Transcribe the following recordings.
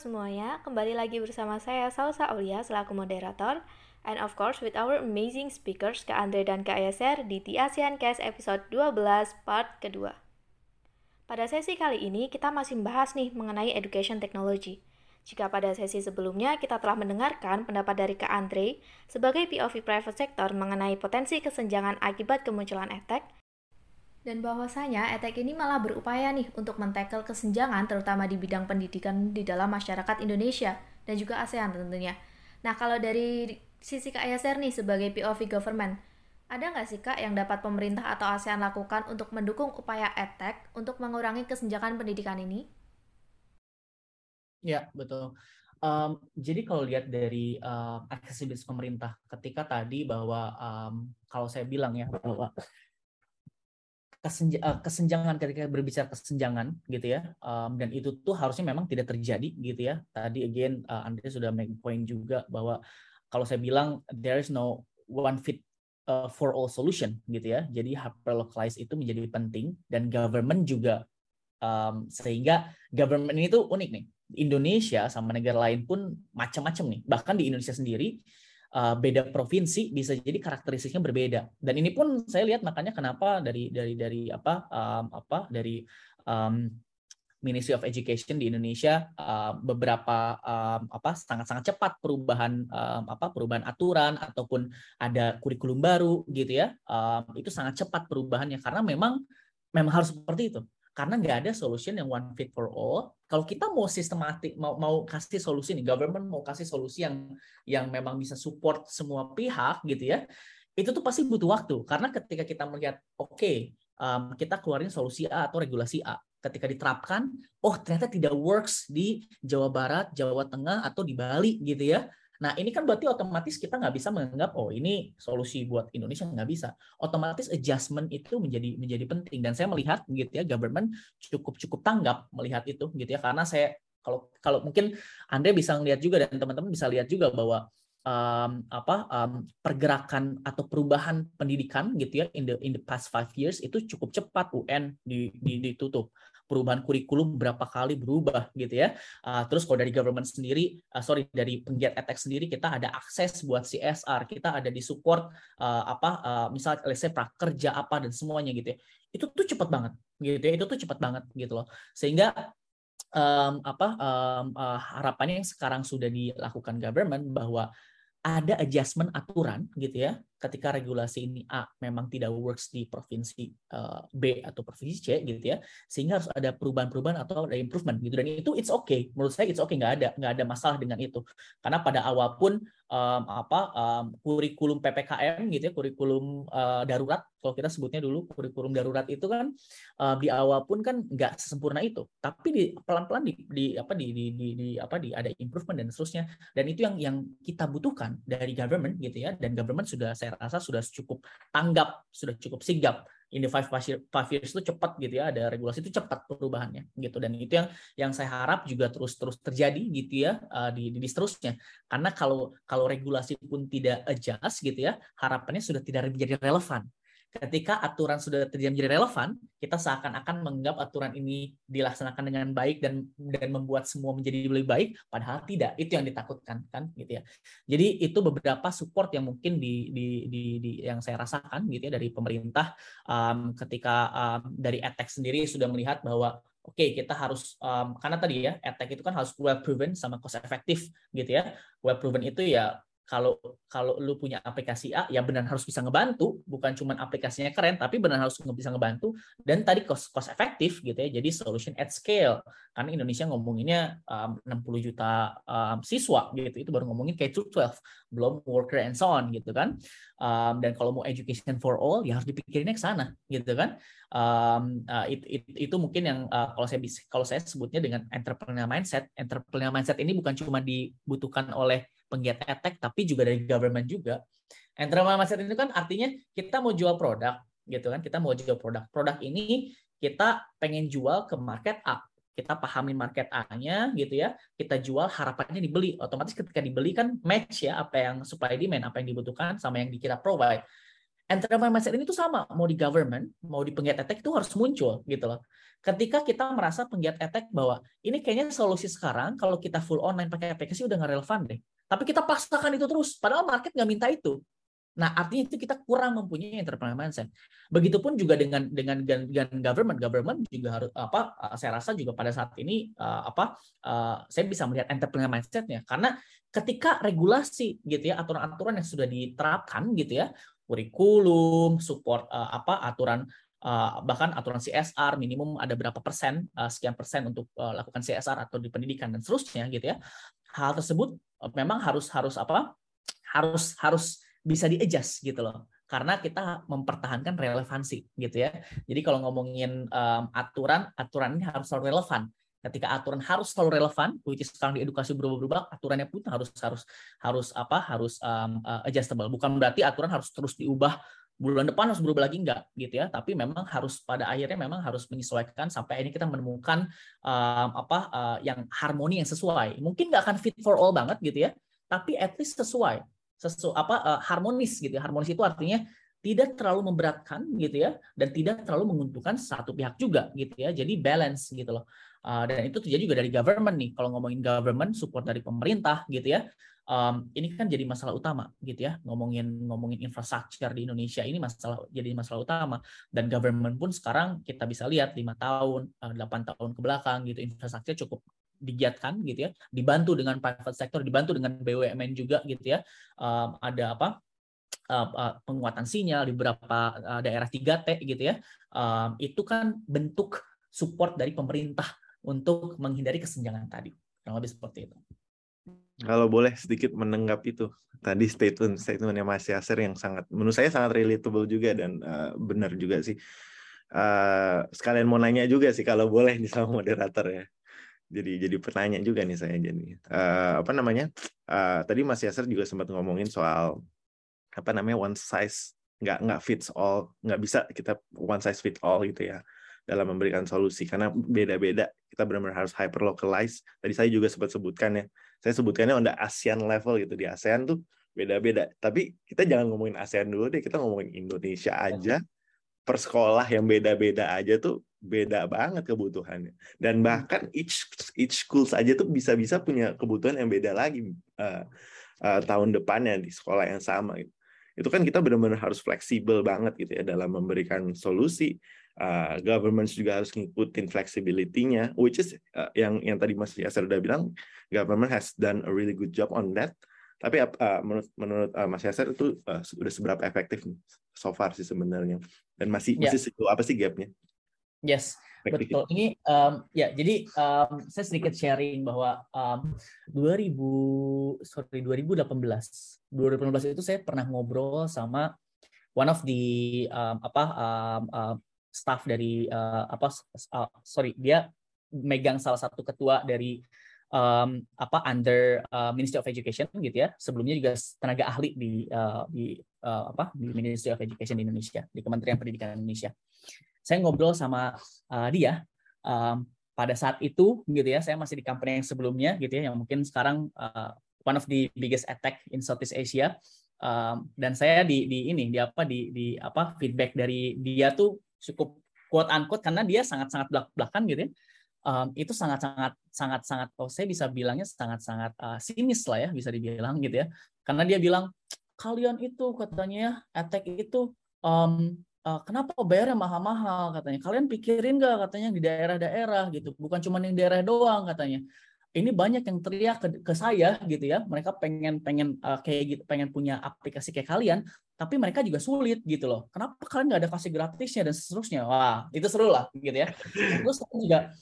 semuanya, kembali lagi bersama saya Salsa Aulia selaku moderator and of course with our amazing speakers Kak Andre dan Kak Yeser di The ASEAN Cast episode 12 part kedua. Pada sesi kali ini kita masih membahas nih mengenai education technology. Jika pada sesi sebelumnya kita telah mendengarkan pendapat dari Kak Andre sebagai POV private sector mengenai potensi kesenjangan akibat kemunculan edtech, dan bahwasanya ETEK ini malah berupaya nih untuk mentackle kesenjangan terutama di bidang pendidikan di dalam masyarakat Indonesia dan juga ASEAN tentunya. Nah kalau dari sisi Kak Yaser nih sebagai POV government, ada nggak sih Kak yang dapat pemerintah atau ASEAN lakukan untuk mendukung upaya ETEK untuk mengurangi kesenjangan pendidikan ini? Ya, betul. Um, jadi kalau lihat dari um, aksesibilitas pemerintah, ketika tadi bahwa um, kalau saya bilang ya bahwa kesenja, uh, kesenjangan ketika berbicara kesenjangan gitu ya um, dan itu tuh harusnya memang tidak terjadi gitu ya. Tadi again uh, Andre sudah make point juga bahwa kalau saya bilang there is no one fit uh, for all solution gitu ya. Jadi hyperlocalize itu menjadi penting dan government juga um, sehingga government ini tuh unik nih. Indonesia sama negara lain pun macam-macam nih. Bahkan di Indonesia sendiri uh, beda provinsi bisa jadi karakteristiknya berbeda. Dan ini pun saya lihat makanya kenapa dari dari dari apa um, apa dari um, Ministry of Education di Indonesia uh, beberapa um, apa sangat-sangat cepat perubahan um, apa perubahan aturan ataupun ada kurikulum baru gitu ya um, itu sangat cepat perubahannya karena memang memang harus seperti itu karena nggak ada solution yang one fit for all. Kalau kita mau sistematik, mau mau kasih solusi nih, government mau kasih solusi yang yang memang bisa support semua pihak gitu ya, itu tuh pasti butuh waktu. Karena ketika kita melihat, oke, okay, um, kita keluarin solusi A atau regulasi A, ketika diterapkan, oh ternyata tidak works di Jawa Barat, Jawa Tengah atau di Bali gitu ya, Nah, ini kan berarti otomatis kita nggak bisa menganggap oh ini solusi buat Indonesia nggak bisa. Otomatis adjustment itu menjadi menjadi penting. Dan saya melihat gitu ya government cukup cukup tanggap melihat itu gitu ya. Karena saya kalau kalau mungkin Anda bisa melihat juga dan teman-teman bisa lihat juga bahwa um, apa um, pergerakan atau perubahan pendidikan gitu ya in the in the past five years itu cukup cepat UN di, di, ditutup perubahan kurikulum berapa kali berubah gitu ya. Uh, terus kalau dari government sendiri, uh, sorry dari penggiat etek sendiri kita ada akses buat CSR, kita ada di support uh, apa uh, say prakerja apa dan semuanya gitu ya. Itu tuh cepat banget gitu ya. Itu tuh cepat banget gitu loh. Sehingga um, apa um, uh, harapannya yang sekarang sudah dilakukan government bahwa ada adjustment aturan gitu ya ketika regulasi ini A memang tidak works di provinsi uh, B atau provinsi C gitu ya sehingga harus ada perubahan-perubahan atau ada improvement gitu. Dan itu it's okay. Menurut saya it's okay. Nggak ada nggak ada masalah dengan itu. Karena pada awal pun um, apa um, kurikulum ppkm gitu ya kurikulum uh, darurat kalau kita sebutnya dulu kurikulum darurat itu kan uh, di awal pun kan nggak sesempurna itu. Tapi di pelan-pelan di, di apa di, di, di, di apa di ada improvement dan seterusnya. Dan itu yang yang kita butuhkan dari government gitu ya. Dan government sudah saya saya rasa sudah cukup tanggap, sudah cukup sigap. Ini five, five years itu cepat gitu ya, ada regulasi itu cepat perubahannya gitu dan itu yang yang saya harap juga terus terus terjadi gitu ya uh, di, di, di seterusnya. Karena kalau kalau regulasi pun tidak adjust gitu ya, harapannya sudah tidak menjadi relevan ketika aturan sudah tidak menjadi relevan, kita seakan-akan menganggap aturan ini dilaksanakan dengan baik dan dan membuat semua menjadi lebih baik, padahal tidak. Itu yang ditakutkan kan, gitu ya. Jadi itu beberapa support yang mungkin di di di, di yang saya rasakan gitu ya dari pemerintah um, ketika um, dari ETEC sendiri sudah melihat bahwa oke okay, kita harus um, karena tadi ya ETEC itu kan harus well proven sama cost efektif gitu ya. Well proven itu ya kalau kalau lu punya aplikasi A ya benar harus bisa ngebantu. Bukan cuma aplikasinya keren tapi benar harus bisa ngebantu. Dan tadi cost cost efektif gitu ya jadi solution at scale. Karena Indonesia ngomonginnya um, 60 juta um, siswa gitu. Itu baru ngomongin K-12 belum worker and so on gitu kan. Um, dan kalau mau education for all ya harus dipikirinnya ke sana gitu kan. Um, uh, it, it, itu mungkin yang uh, kalau saya kalau saya sebutnya dengan entrepreneur mindset. Entrepreneur mindset ini bukan cuma dibutuhkan oleh penggiat etek tapi juga dari government juga. Entrepreneur mindset itu kan artinya kita mau jual produk gitu kan, kita mau jual produk. Produk ini kita pengen jual ke market A. Kita pahami market A-nya gitu ya, kita jual harapannya dibeli. Otomatis ketika dibeli kan match ya apa yang supply demand, apa yang dibutuhkan sama yang kita provide entrepreneur mindset ini tuh sama mau di government mau di penggiat etek itu harus muncul gitu loh ketika kita merasa penggiat etek bahwa ini kayaknya solusi sekarang kalau kita full online pakai aplikasi udah nggak relevan deh tapi kita paksakan itu terus padahal market nggak minta itu Nah, artinya itu kita kurang mempunyai entrepreneur mindset. Begitupun juga dengan dengan government, government juga harus apa? Saya rasa juga pada saat ini uh, apa? Uh, saya bisa melihat entrepreneur mindsetnya karena ketika regulasi gitu ya aturan-aturan yang sudah diterapkan gitu ya kurikulum, support uh, apa aturan uh, bahkan aturan CSR minimum ada berapa persen uh, sekian persen untuk uh, lakukan CSR atau di pendidikan dan seterusnya gitu ya hal tersebut memang harus harus apa harus harus bisa di-adjust gitu loh. Karena kita mempertahankan relevansi gitu ya. Jadi kalau ngomongin um, aturan, aturan ini harus selalu relevan. Ketika aturan harus selalu relevan, which sekarang di edukasi berubah-berubah, aturannya pun harus harus harus apa? harus um, adjustable. Bukan berarti aturan harus terus diubah bulan depan harus berubah lagi enggak gitu ya tapi memang harus pada akhirnya memang harus menyesuaikan sampai ini kita menemukan um, apa uh, yang harmoni yang sesuai mungkin nggak akan fit for all banget gitu ya tapi at least sesuai sesu apa uh, harmonis gitu ya. Harmonis itu artinya tidak terlalu memberatkan gitu ya dan tidak terlalu menguntungkan satu pihak juga gitu ya. Jadi balance gitu loh. Uh, dan itu terjadi juga dari government nih. Kalau ngomongin government support dari pemerintah gitu ya. Um, ini kan jadi masalah utama gitu ya ngomongin ngomongin infrastruktur di Indonesia ini masalah jadi masalah utama dan government pun sekarang kita bisa lihat lima tahun eh, delapan tahun ke belakang gitu infrastruktur cukup digiatkan gitu ya, dibantu dengan private sector, dibantu dengan BUMN juga gitu ya. Um, ada apa? Uh, penguatan sinyal di beberapa uh, daerah 3T gitu ya. Um, itu kan bentuk support dari pemerintah untuk menghindari kesenjangan tadi. Kurang lebih seperti itu. Kalau boleh sedikit menenggap itu tadi statement statementnya Mas Yasir yang sangat menurut saya sangat relatable juga dan uh, benar juga sih. Uh, sekalian mau nanya juga sih kalau boleh nih sama moderator ya jadi jadi pertanyaan juga nih saya jadi uh, apa namanya uh, tadi Mas Yasser juga sempat ngomongin soal apa namanya one size nggak nggak fits all nggak bisa kita one size fit all gitu ya dalam memberikan solusi. Karena beda-beda kita benar-benar harus hyper localize tadi saya juga sempat sebutkan ya saya sebutkannya on the ASEAN level gitu. Di ASEAN tuh beda-beda. Tapi kita jangan ngomongin ASEAN dulu deh kita ngomongin Indonesia aja. Per sekolah yang beda-beda aja tuh beda banget kebutuhannya. Dan hmm. bahkan each each school saja tuh bisa-bisa punya kebutuhan yang beda lagi uh, uh, tahun depannya di sekolah yang sama gitu. itu kan kita benar-benar harus fleksibel banget gitu ya dalam memberikan solusi uh, government juga harus ngikutin flexibility-nya which is uh, yang yang tadi Mas Yasser udah bilang government has done a really good job on that tapi uh, menurut menurut uh, Mas Yasser itu uh, sudah seberapa efektif so far sih sebenarnya dan masih yeah. masih sejauh apa sih gapnya? Yes, betul. Ini um, ya jadi um, saya sedikit sharing bahwa um, 2000 sorry 2018 2018 itu saya pernah ngobrol sama one of the um, apa um, uh, staff dari uh, apa uh, sorry dia megang salah satu ketua dari um, apa under uh, Ministry of Education gitu ya. Sebelumnya juga tenaga ahli di uh, di uh, apa di Ministry of Education di Indonesia, di Kementerian Pendidikan Indonesia saya ngobrol sama uh, dia um, pada saat itu gitu ya saya masih di company yang sebelumnya gitu ya yang mungkin sekarang uh, one of the biggest attack in Southeast Asia um, dan saya di di ini di apa di di apa feedback dari dia tuh cukup quote unquote karena dia sangat sangat belak belakan gitu ya. Um, itu sangat sangat sangat sangat oh saya bisa bilangnya sangat sangat uh, sinis lah ya bisa dibilang gitu ya. Karena dia bilang kalian itu katanya ya attack itu um, uh, kenapa bayarnya mahal-mahal? katanya. Kalian pikirin nggak? katanya di daerah-daerah gitu. Bukan cuma yang daerah doang katanya ini banyak yang teriak ke, ke saya gitu ya. Mereka pengen pengen uh, kayak gitu pengen punya aplikasi kayak kalian tapi mereka juga sulit gitu loh. Kenapa kalian nggak ada kasih gratisnya dan seterusnya? Wah itu seru lah gitu ya. Terus juga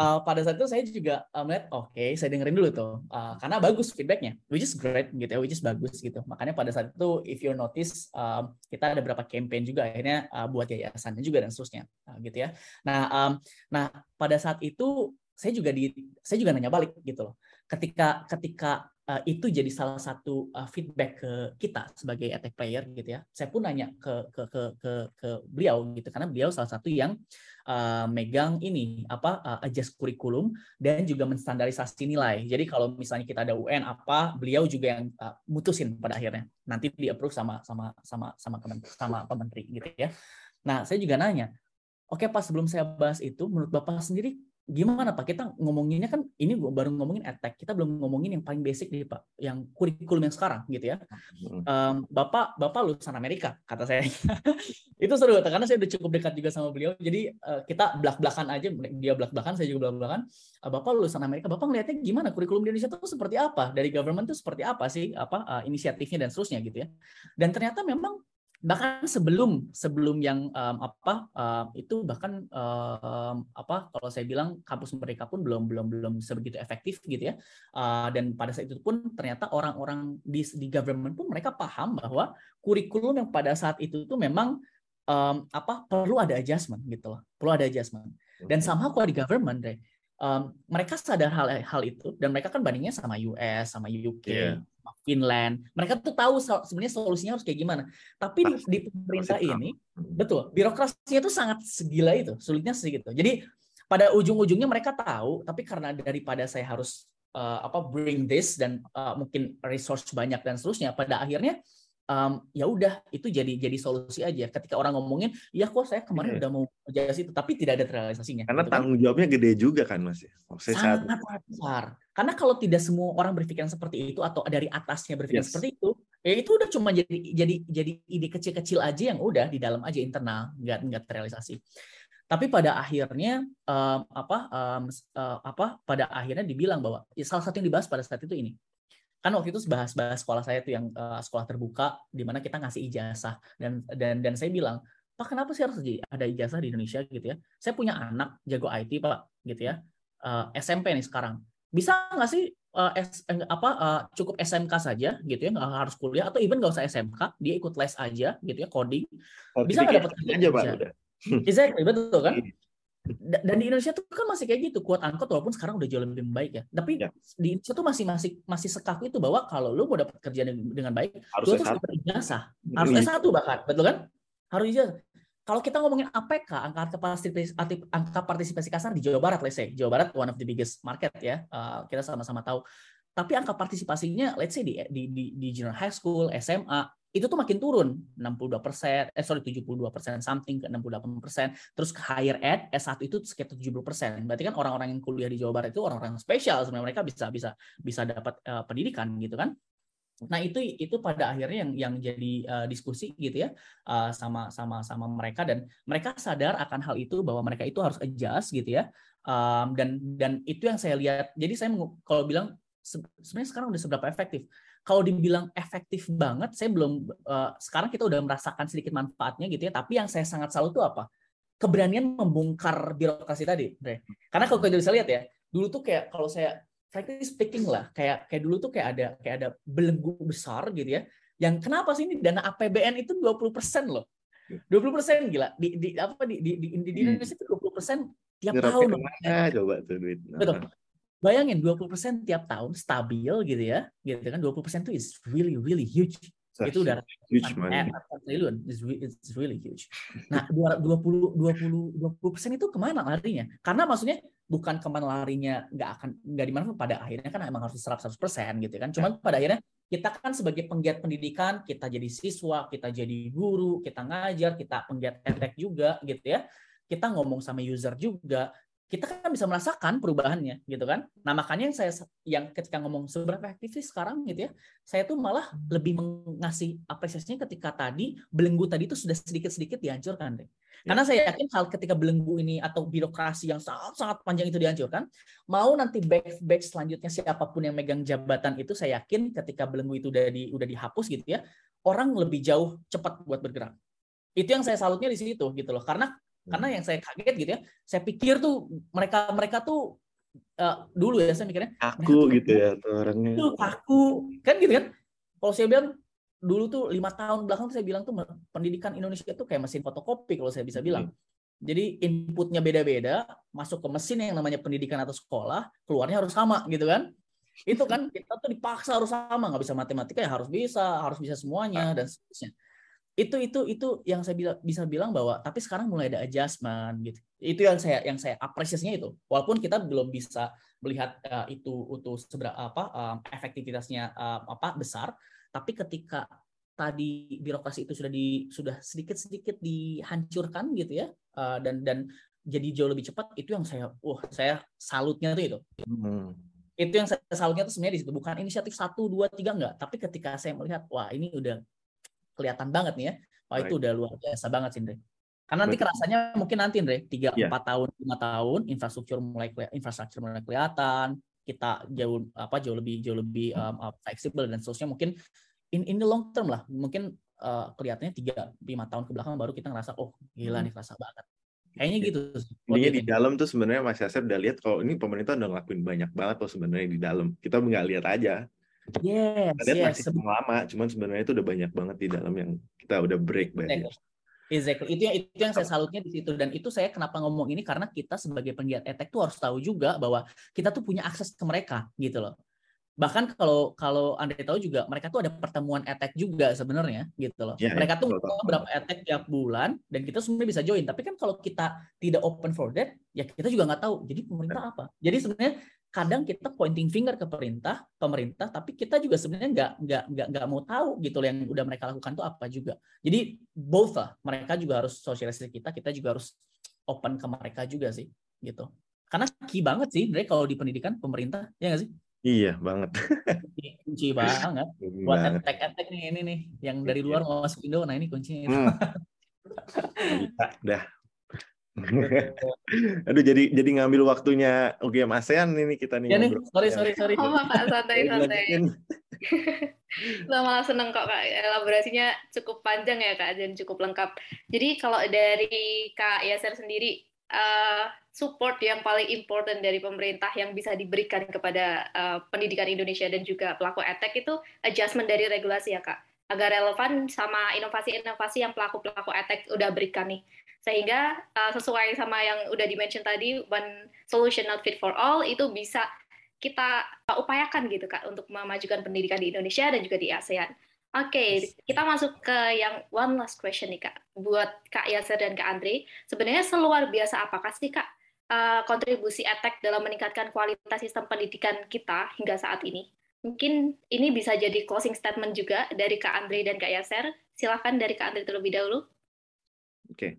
uh, pada saat itu saya juga uh, melihat oke okay, saya dengerin dulu tuh. Uh, karena bagus feedbacknya which is great gitu ya which is bagus gitu. Makanya pada saat itu if you notice uh, kita ada beberapa campaign juga akhirnya uh, buat yayasannya juga dan seterusnya uh, gitu ya. Nah um, nah pada saat itu saya juga di saya juga nanya balik gitu loh ketika ketika uh, itu jadi salah satu uh, feedback ke kita sebagai attack player gitu ya. Saya pun nanya ke ke ke ke, ke beliau gitu karena beliau salah satu yang uh, megang ini apa uh, adjust kurikulum dan juga menstandarisasi nilai. Jadi kalau misalnya kita ada UN apa, beliau juga yang uh, mutusin pada akhirnya. Nanti di approve sama sama sama sama sama pementeri gitu ya. Nah, saya juga nanya, oke Pak sebelum saya bahas itu, menurut Bapak sendiri gimana Pak? Kita ngomonginnya kan ini baru ngomongin attack, kita belum ngomongin yang paling basic nih Pak, yang kurikulum yang sekarang gitu ya. Um, Bapak Bapak lulusan Amerika kata saya. itu seru karena saya udah cukup dekat juga sama beliau. Jadi uh, kita belak-belakan aja, dia belak-belakan, saya juga belak-belakan. Uh, Bapak lulusan Amerika, Bapak ngelihatnya gimana kurikulum di Indonesia itu seperti apa? Dari government itu seperti apa sih? Apa uh, inisiatifnya dan seterusnya gitu ya. Dan ternyata memang bahkan sebelum sebelum yang um, apa um, itu bahkan um, apa kalau saya bilang kampus mereka pun belum belum belum sebegitu efektif gitu ya. Uh, dan pada saat itu pun ternyata orang-orang di di government pun mereka paham bahwa kurikulum yang pada saat itu tuh memang um, apa perlu ada adjustment gitu loh perlu ada adjustment. Dan sama kalau di government deh um, mereka sadar hal hal itu dan mereka kan bandingnya sama US sama UK yeah. Finland. Mereka tuh tahu sebenarnya solusinya harus kayak gimana. Tapi di, di pemerintah ini, betul, birokrasinya itu sangat segila itu, sulitnya segitu. Jadi pada ujung-ujungnya mereka tahu, tapi karena daripada saya harus uh, apa bring this dan uh, mungkin resource banyak dan seterusnya, pada akhirnya um, ya udah itu jadi jadi solusi aja. Ketika orang ngomongin, ya kok saya kemarin yeah. udah mau kerja situ, tapi tidak ada terrealisasinya. Karena gitu kan. tanggung jawabnya gede juga kan mas. Ya? Sangat saat... besar. Karena kalau tidak semua orang berpikir seperti itu atau dari atasnya berpikir yes. seperti itu, ya itu udah cuma jadi jadi jadi ide kecil-kecil aja yang udah di dalam aja internal, nggak nggak terrealisasi. Tapi pada akhirnya um, apa um, uh, apa pada akhirnya dibilang bahwa ya salah satu yang dibahas pada saat itu ini kan waktu itu bahas-bahas sekolah saya tuh yang uh, sekolah terbuka di mana kita ngasih ijazah. Dan dan dan saya bilang pak kenapa sih harus ada ijazah di Indonesia? Gitu ya. Saya punya anak jago IT pak. Gitu ya. Uh, eh, SMP nih sekarang. Bisa nggak sih uh, S, apa uh, cukup SMK saja? Gitu ya. Nggak harus kuliah atau even nggak usah SMK dia ikut les aja. Gitu ya coding. Oh, bisa nggak dapat aja pak udah. Exactly betul kan? Iya dan di Indonesia tuh kan masih kayak gitu kuat angkot walaupun sekarang udah jauh lebih baik ya. Tapi ya. di Indonesia tuh masih masih masih sekaku itu bahwa kalau lu mau dapat kerja dengan baik harus lu harus dapat ijazah. Harus S1 bahkan betul kan? Harus ijazah. Kalau kita ngomongin APK angka partisipasi angka partisipasi kasar di Jawa Barat let's say. Jawa Barat one of the biggest market ya. Uh, kita sama-sama tahu. Tapi angka partisipasinya let's say di di di, di junior high school SMA itu tuh makin turun 62 persen, eh sorry 72 persen something ke 68 persen, terus ke higher ed S1 itu sekitar 70 persen. Berarti kan orang-orang yang kuliah di Jawa Barat itu orang-orang spesial sebenarnya mereka bisa bisa bisa dapat uh, pendidikan gitu kan. Nah itu itu pada akhirnya yang yang jadi uh, diskusi gitu ya uh, sama sama sama mereka dan mereka sadar akan hal itu bahwa mereka itu harus adjust gitu ya um, dan dan itu yang saya lihat. Jadi saya kalau bilang sebenarnya sekarang udah seberapa efektif kalau dibilang efektif banget, saya belum uh, sekarang kita udah merasakan sedikit manfaatnya gitu ya. Tapi yang saya sangat salut itu apa? Keberanian membongkar birokrasi tadi, Bre. Karena kalau kita bisa lihat ya, dulu tuh kayak kalau saya frankly speaking lah, kayak kayak dulu tuh kayak ada kayak ada belenggu besar gitu ya. Yang kenapa sih ini dana APBN itu 20% loh. 20% gila. Di di apa di di di, di hmm. Indonesia itu 20% tiap tahun. coba tuh duit. Betul. Bayangin 20% tiap tahun stabil gitu ya. Gitu kan 20% itu is really really huge. That's itu udah huge triliun. It's, it's really huge. Nah, 20 20 20% itu ke mana larinya? Karena maksudnya bukan ke mana larinya nggak akan nggak di mana pada akhirnya kan emang harus diserap 100% gitu kan. Cuman ya. pada akhirnya kita kan sebagai penggiat pendidikan, kita jadi siswa, kita jadi guru, kita ngajar, kita penggiat edtech juga gitu ya. Kita ngomong sama user juga, kita kan bisa merasakan perubahannya gitu kan. Nah makanya yang saya yang ketika ngomong seberapa efektif sih sekarang gitu ya, saya tuh malah lebih mengasih apresiasinya ketika tadi belenggu tadi itu sudah sedikit-sedikit dihancurkan deh. Ya. Karena saya yakin hal ketika belenggu ini atau birokrasi yang sangat-sangat panjang itu dihancurkan, mau nanti back back selanjutnya siapa pun yang megang jabatan itu saya yakin ketika belenggu itu udah di udah dihapus gitu ya, orang lebih jauh cepat buat bergerak. Itu yang saya salutnya di situ gitu loh. Karena karena hmm. yang saya kaget gitu ya, saya pikir tuh mereka mereka tuh uh, dulu ya saya mikirnya kaku gitu ya tuh orangnya. Itu kaku kan gitu kan. Kalau saya bilang dulu tuh lima tahun belakang saya bilang tuh pendidikan Indonesia tuh kayak mesin fotokopi kalau saya bisa bilang. Jadi inputnya beda-beda, masuk ke mesin yang namanya pendidikan atau sekolah, keluarnya harus sama gitu kan. itu kan kita tuh dipaksa harus sama nggak bisa matematika ya harus bisa harus bisa semuanya dan seterusnya itu itu itu yang saya bila, bisa bilang bahwa tapi sekarang mulai ada adjustment gitu. Itu yang saya yang saya apresiasinya itu. Walaupun kita belum bisa melihat uh, itu itu seberapa apa um, efektivitasnya uh, apa besar tapi ketika tadi birokrasi itu sudah di sudah sedikit sedikit dihancurkan gitu ya uh, dan dan jadi jauh lebih cepat itu yang saya wah saya salutnya tuh itu. Hmm. itu yang saya salutnya tuh sebenarnya di situ. Bukan inisiatif satu dua tiga enggak. Tapi ketika saya melihat wah ini udah kelihatan banget nih ya. Wah itu udah luar biasa banget sih Andre karena nanti kerasanya mungkin nanti Andre tiga iya. empat tahun lima tahun infrastruktur mulai infrastruktur mulai kelihatan kita jauh apa jauh lebih jauh lebih um, fleksibel dan seterusnya mungkin in in the long term lah. Mungkin uh, kelihatannya tiga lima tahun ke belakang baru kita ngerasa oh gila nih kerasa banget. Kayaknya gitu. Ini di dalam tuh sebenarnya Mas Yasir udah lihat kalau ini pemerintah udah ngelakuin banyak banget tuh sebenarnya di dalam. Kita nggak lihat aja. Yes, yes. masih lama, cuman sebenarnya itu udah banyak banget di dalam yang kita udah break banget. Exactly. Itu yang itu yang saya salutnya di situ. Dan itu saya kenapa ngomong ini karena kita sebagai penggiat etek tuh harus tahu juga bahwa kita tuh punya akses ke mereka gitu loh. Bahkan kalau kalau anda tahu juga mereka tuh ada pertemuan etek juga sebenarnya gitu loh. Ya, mereka ya, tuh betul, berapa etek tiap bulan dan kita sebenarnya bisa join. Tapi kan kalau kita tidak open for that ya kita juga nggak tahu. Jadi pemerintah apa? Jadi sebenarnya kadang kita pointing finger ke pemerintah pemerintah tapi kita juga sebenarnya nggak nggak nggak nggak mau tahu gitu loh yang udah mereka lakukan tuh apa juga jadi both lah mereka juga harus sosialisasi kita kita juga harus open ke mereka juga sih gitu karena key banget sih mereka kalau di pendidikan pemerintah ya nggak sih Iya banget. kunci banget. Buat attack-attack nih ini nih, yang dari luar mau masuk Indo, nah ini kuncinya. Hmm. dah. Aduh jadi jadi ngambil waktunya Oke Mas ASEAN ini kita nih. Ya nih, sorry sorry sorry. Oh Kak, santai santai. Lo malah seneng kok Kak, elaborasinya cukup panjang ya Kak, dan cukup lengkap. Jadi kalau dari Kak Yaser sendiri, uh, support yang paling important dari pemerintah yang bisa diberikan kepada uh, pendidikan Indonesia dan juga pelaku etek itu adjustment dari regulasi ya kak agar relevan sama inovasi-inovasi yang pelaku-pelaku etek udah berikan nih sehingga uh, sesuai sama yang udah dimention tadi one solution not fit for all itu bisa kita upayakan gitu kak untuk memajukan pendidikan di Indonesia dan juga di ASEAN. Oke, okay, kita masuk ke yang one last question nih kak, buat kak Yasser dan kak Andre. Sebenarnya seluar biasa apakah sih kak uh, kontribusi etek dalam meningkatkan kualitas sistem pendidikan kita hingga saat ini? Mungkin ini bisa jadi closing statement juga dari kak Andre dan kak Yasser. Silahkan dari kak Andre terlebih dahulu. Oke, okay.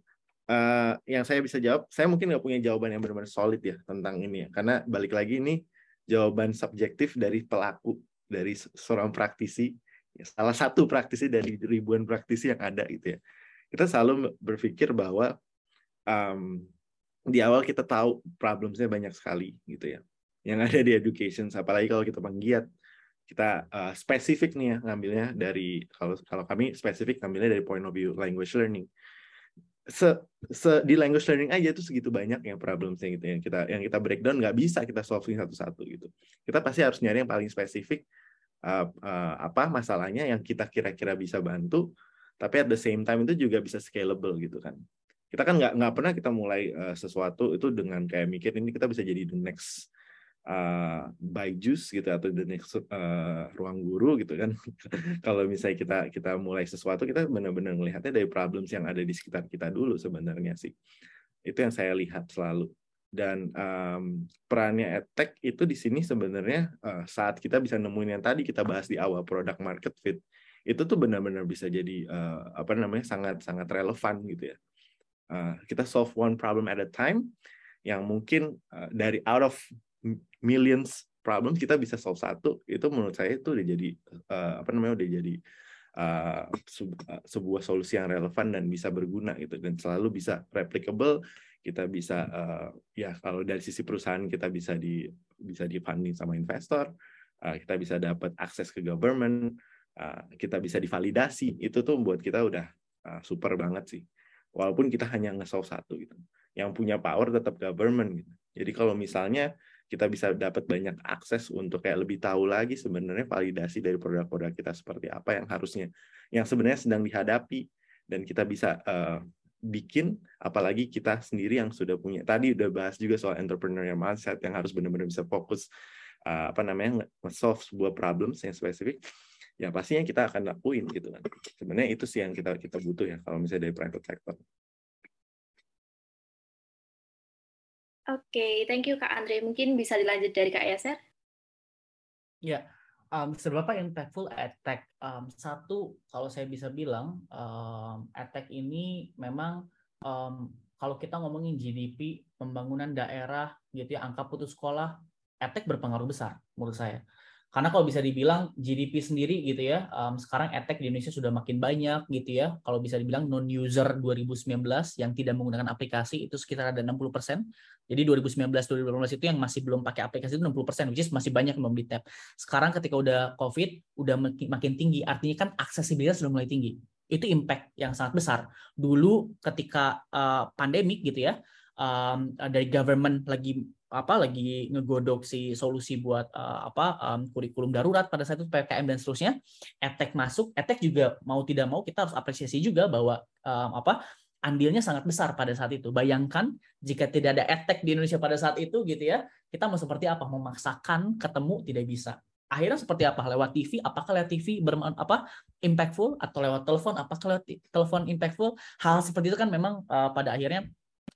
Eh, yang saya bisa jawab, saya mungkin nggak punya jawaban yang benar-benar solid ya tentang ini ya, karena balik lagi ini jawaban subjektif dari pelaku, dari seorang praktisi ya, salah satu praktisi dari ribuan praktisi yang ada gitu ya. Kita selalu berpikir bahwa um, di awal kita tahu problemsnya banyak sekali gitu ya. Yang ada di education apalagi kalau kita penggiat kita uh, spesifik nih ya ngambilnya dari kalau kalau kami spesifik ngambilnya dari point of view language learning se, se di language learning aja itu segitu banyak yang problemsnya gitu yang kita yang kita breakdown nggak bisa kita solving satu-satu gitu. Kita pasti harus nyari yang paling spesifik uh, uh, apa masalahnya yang kita kira-kira bisa bantu tapi at the same time itu juga bisa scalable gitu kan. Kita kan nggak nggak pernah kita mulai uh, sesuatu itu dengan kayak mikir ini kita bisa jadi the next uh, juice gitu atau the next uh, ruang guru gitu kan. Kalau misalnya kita kita mulai sesuatu kita benar-benar melihatnya dari problems yang ada di sekitar kita dulu sebenarnya sih. Itu yang saya lihat selalu. Dan um, perannya edtech itu di sini sebenarnya uh, saat kita bisa nemuin yang tadi kita bahas di awal product market fit itu tuh benar-benar bisa jadi uh, apa namanya sangat sangat relevan gitu ya. Uh, kita solve one problem at a time yang mungkin uh, dari out of millions problems kita bisa solve satu itu menurut saya itu udah jadi uh, apa namanya udah jadi uh, sebuah solusi yang relevan dan bisa berguna gitu. Dan selalu bisa replicable kita bisa uh, ya kalau dari sisi perusahaan kita bisa di bisa di funding sama investor uh, kita bisa dapat akses ke government uh, kita bisa divalidasi. Itu tuh buat kita udah uh, super banget sih. Walaupun kita hanya nge-solve satu gitu. Yang punya power tetap government gitu. Jadi kalau misalnya kita bisa dapat banyak akses untuk kayak lebih tahu lagi sebenarnya validasi dari produk-produk kita seperti apa yang harusnya yang sebenarnya sedang dihadapi. Dan kita bisa uh, bikin apalagi kita sendiri yang sudah punya tadi udah bahas juga soal entrepreneurial mindset yang harus benar-benar bisa fokus uh, apa namanya solve sebuah problem yang spesifik ya pastinya kita akan lakuin gitu kan. Sebenarnya itu sih yang kita kita butuh ya kalau misalnya dari private sector Oke, okay, thank you Kak Andre. Mungkin bisa dilanjut dari Kak Yaser? Ya, um, seberapa impactful attack? Um, satu, kalau saya bisa bilang, um, attack ini memang um, kalau kita ngomongin GDP, pembangunan daerah, gitu ya, angka putus sekolah, attack berpengaruh besar menurut saya. Karena kalau bisa dibilang GDP sendiri gitu ya, um, sekarang attack di Indonesia sudah makin banyak gitu ya. Kalau bisa dibilang non-user 2019 yang tidak menggunakan aplikasi itu sekitar ada 60 persen. Jadi 2019-2018 itu yang masih belum pakai aplikasi itu 60 persen, which is masih banyak yang belum di tap. Sekarang ketika udah COVID, udah makin tinggi, artinya kan aksesibilitas sudah mulai tinggi. Itu impact yang sangat besar. Dulu ketika uh, pandemik gitu ya, um, dari government lagi apa lagi ngegodok si solusi buat uh, apa um, kurikulum darurat pada saat itu PPKM dan seterusnya, etek masuk, etek juga mau tidak mau kita harus apresiasi juga bahwa um, apa andilnya sangat besar pada saat itu. Bayangkan jika tidak ada etek di Indonesia pada saat itu gitu ya, kita mau seperti apa? Memaksakan ketemu tidak bisa. Akhirnya seperti apa? Lewat TV, apakah lewat TV berman, apa impactful atau lewat telepon, apakah lewat telepon impactful? Hal seperti itu kan memang uh, pada akhirnya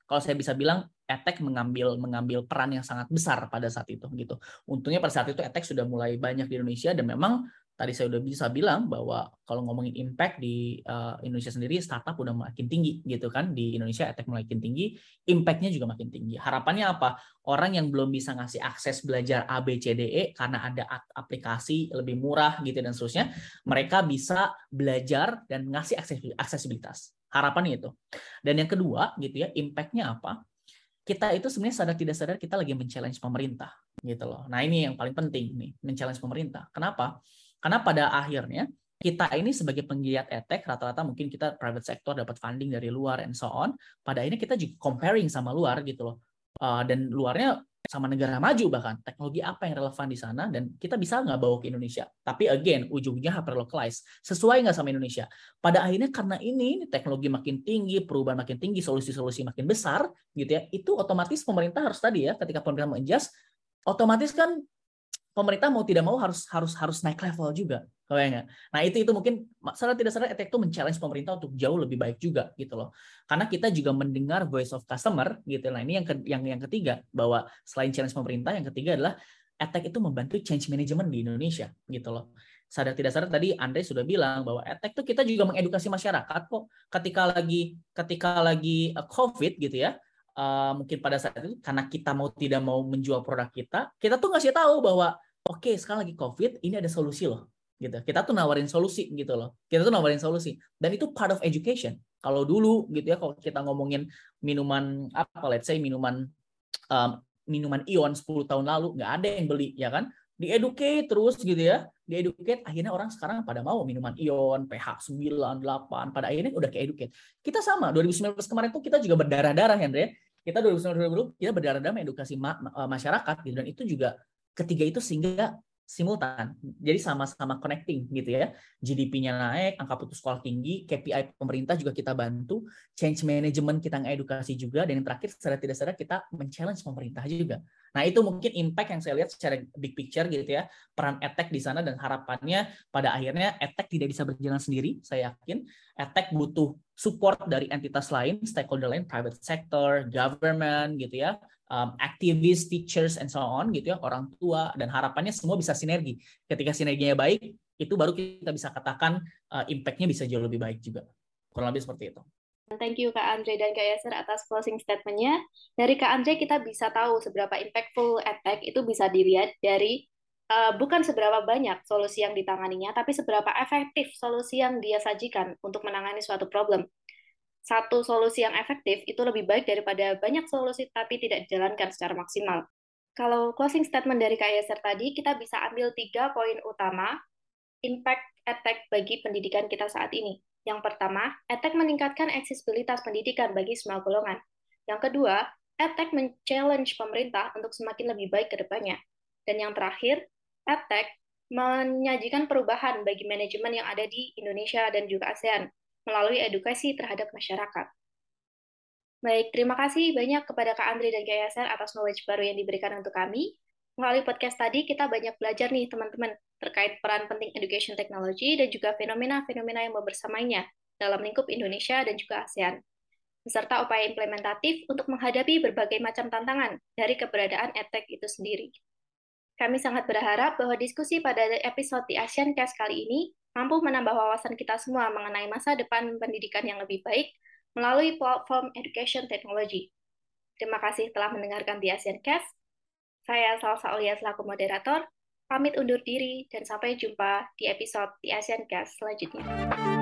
kalau saya bisa bilang Etek mengambil mengambil peran yang sangat besar pada saat itu gitu. Untungnya pada saat itu Etek sudah mulai banyak di Indonesia dan memang tadi saya udah bisa bilang bahwa kalau ngomongin impact di uh, Indonesia sendiri startup udah makin tinggi gitu kan di Indonesia Etek makin tinggi, impactnya juga makin tinggi. Harapannya apa? Orang yang belum bisa ngasih akses belajar A B C D E karena ada aplikasi lebih murah gitu dan seterusnya, mereka bisa belajar dan ngasih aksesibilitas. Harapannya itu. Dan yang kedua gitu ya, impactnya apa? kita itu sebenarnya sadar tidak sadar kita lagi men-challenge pemerintah gitu loh. Nah, ini yang paling penting nih, men-challenge pemerintah. Kenapa? Karena pada akhirnya kita ini sebagai penggiat etek rata-rata mungkin kita private sector dapat funding dari luar and so on. Pada akhirnya kita juga comparing sama luar gitu loh. Uh, dan luarnya sama negara maju bahkan teknologi apa yang relevan di sana dan kita bisa nggak bawa ke Indonesia. Tapi again ujungnya hyper localize sesuai nggak sama Indonesia? Pada akhirnya karena ini teknologi makin tinggi perubahan makin tinggi solusi-solusi makin besar gitu ya itu otomatis pemerintah harus tadi ya ketika pemerintah adjust otomatis kan pemerintah mau tidak mau harus harus harus naik level juga Kebayang Nah itu itu mungkin salah tidak salah etek itu men-challenge pemerintah untuk jauh lebih baik juga gitu loh. Karena kita juga mendengar voice of customer gitu. Nah ini yang ke, yang yang ketiga bahwa selain challenge pemerintah yang ketiga adalah etek itu membantu change management di Indonesia gitu loh. Sadar tidak sadar tadi Andre sudah bilang bahwa etek itu kita juga mengedukasi masyarakat kok ketika lagi ketika lagi uh, COVID gitu ya. Uh, mungkin pada saat itu karena kita mau tidak mau menjual produk kita, kita tuh ngasih tahu bahwa oke okay, sekarang lagi COVID, ini ada solusi loh gitu. Kita tuh nawarin solusi gitu loh. Kita tuh nawarin solusi dan itu part of education. Kalau dulu gitu ya kalau kita ngomongin minuman apa let's say minuman um, minuman ion 10 tahun lalu nggak ada yang beli ya kan? Dieducate terus gitu ya. Dieducate akhirnya orang sekarang pada mau minuman ion pH 9 8 pada akhirnya udah ke educate. Kita sama 2019 kemarin tuh kita juga berdarah-darah Andre. Kita 2019 kita berdarah-darah mengedukasi ma masyarakat gitu dan itu juga ketiga itu sehingga simultan. Jadi sama-sama connecting gitu ya. GDP-nya naik, angka putus sekolah tinggi, KPI pemerintah juga kita bantu, change management kita ngedukasi juga, dan yang terakhir secara tidak sadar kita men-challenge pemerintah juga. Nah itu mungkin impact yang saya lihat secara big picture gitu ya, peran ETEC di sana dan harapannya pada akhirnya ETEC tidak bisa berjalan sendiri, saya yakin. ETEC butuh support dari entitas lain, stakeholder lain, private sector, government gitu ya, um, activists, teachers, and so on gitu ya, orang tua dan harapannya semua bisa sinergi. Ketika sinerginya baik, itu baru kita bisa katakan uh, impact-nya bisa jauh lebih baik juga. Kurang lebih seperti itu. Thank you Kak Andre dan Kak Yasser atas closing statement-nya. Dari Kak Andre kita bisa tahu seberapa impactful attack itu bisa dilihat dari uh, bukan seberapa banyak solusi yang ditanganinya, tapi seberapa efektif solusi yang dia sajikan untuk menangani suatu problem satu solusi yang efektif itu lebih baik daripada banyak solusi tapi tidak dijalankan secara maksimal. Kalau closing statement dari Kak Yeser tadi, kita bisa ambil tiga poin utama impact attack bagi pendidikan kita saat ini. Yang pertama, attack meningkatkan aksesibilitas pendidikan bagi semua golongan. Yang kedua, attack men-challenge pemerintah untuk semakin lebih baik ke depannya. Dan yang terakhir, attack menyajikan perubahan bagi manajemen yang ada di Indonesia dan juga ASEAN melalui edukasi terhadap masyarakat. Baik, terima kasih banyak kepada Kak Andri dan Kak Yasser atas knowledge baru yang diberikan untuk kami. Melalui podcast tadi, kita banyak belajar nih, teman-teman, terkait peran penting education technology dan juga fenomena-fenomena yang bersamanya dalam lingkup Indonesia dan juga ASEAN, beserta upaya implementatif untuk menghadapi berbagai macam tantangan dari keberadaan edtech itu sendiri. Kami sangat berharap bahwa diskusi pada episode di Asian Cast kali ini mampu menambah wawasan kita semua mengenai masa depan pendidikan yang lebih baik melalui platform education technology. Terima kasih telah mendengarkan di Asian Cast. Saya Salsa Olia selaku moderator, pamit undur diri dan sampai jumpa di episode di Asian Cast selanjutnya.